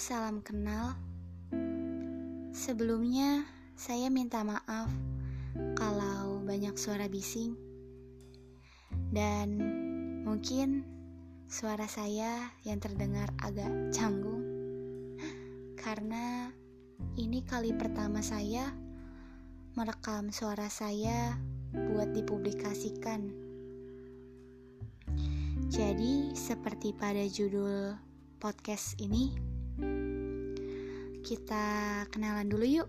salam kenal. Sebelumnya, saya minta maaf kalau banyak suara bising, dan mungkin suara saya yang terdengar agak canggung karena ini kali pertama saya merekam suara saya buat dipublikasikan. Jadi, seperti pada judul podcast ini, kita kenalan dulu yuk.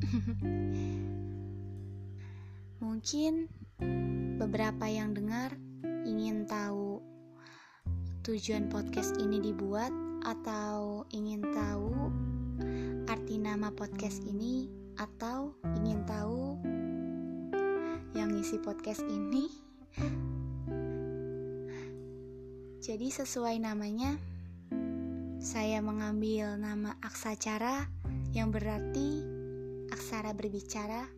Mungkin beberapa yang dengar ingin tahu tujuan podcast ini dibuat atau ingin tahu arti nama podcast ini atau ingin tahu yang isi podcast ini. Jadi sesuai namanya saya mengambil nama aksacara yang berarti aksara berbicara.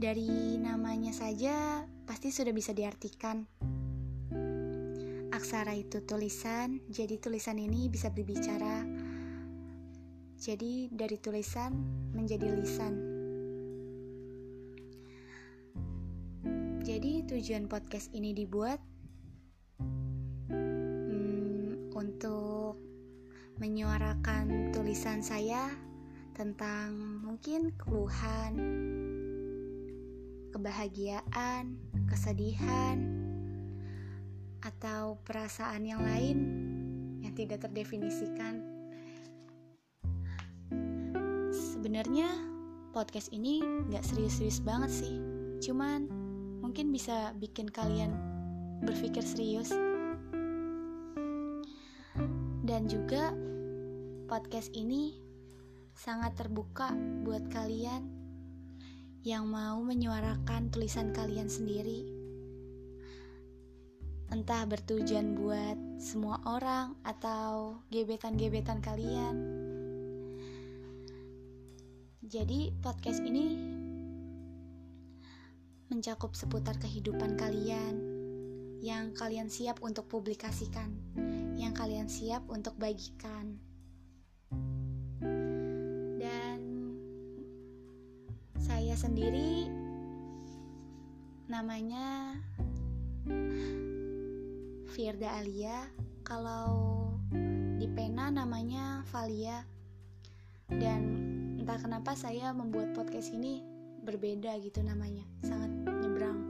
Dari namanya saja pasti sudah bisa diartikan. Aksara itu tulisan, jadi tulisan ini bisa berbicara. Jadi dari tulisan menjadi lisan. Jadi tujuan podcast ini dibuat untuk menyuarakan tulisan saya tentang mungkin keluhan, kebahagiaan, kesedihan, atau perasaan yang lain yang tidak terdefinisikan. Sebenarnya podcast ini nggak serius-serius banget sih, cuman mungkin bisa bikin kalian berpikir serius dan juga podcast ini sangat terbuka buat kalian yang mau menyuarakan tulisan kalian sendiri. Entah bertujuan buat semua orang atau gebetan-gebetan kalian. Jadi, podcast ini mencakup seputar kehidupan kalian yang kalian siap untuk publikasikan yang kalian siap untuk bagikan. Dan saya sendiri namanya Firda Alia, kalau di pena namanya Valia. Dan entah kenapa saya membuat podcast ini berbeda gitu namanya, sangat nyebrang.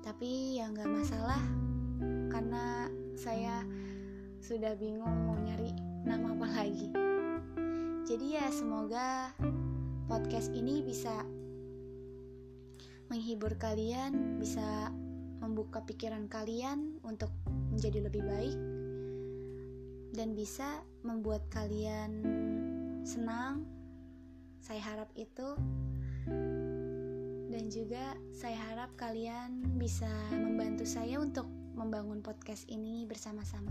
Tapi ya nggak masalah karena saya sudah bingung mau nyari nama apa lagi. Jadi ya semoga podcast ini bisa menghibur kalian, bisa membuka pikiran kalian untuk menjadi lebih baik dan bisa membuat kalian senang. Saya harap itu dan juga saya harap kalian bisa membantu saya untuk membangun podcast ini bersama-sama.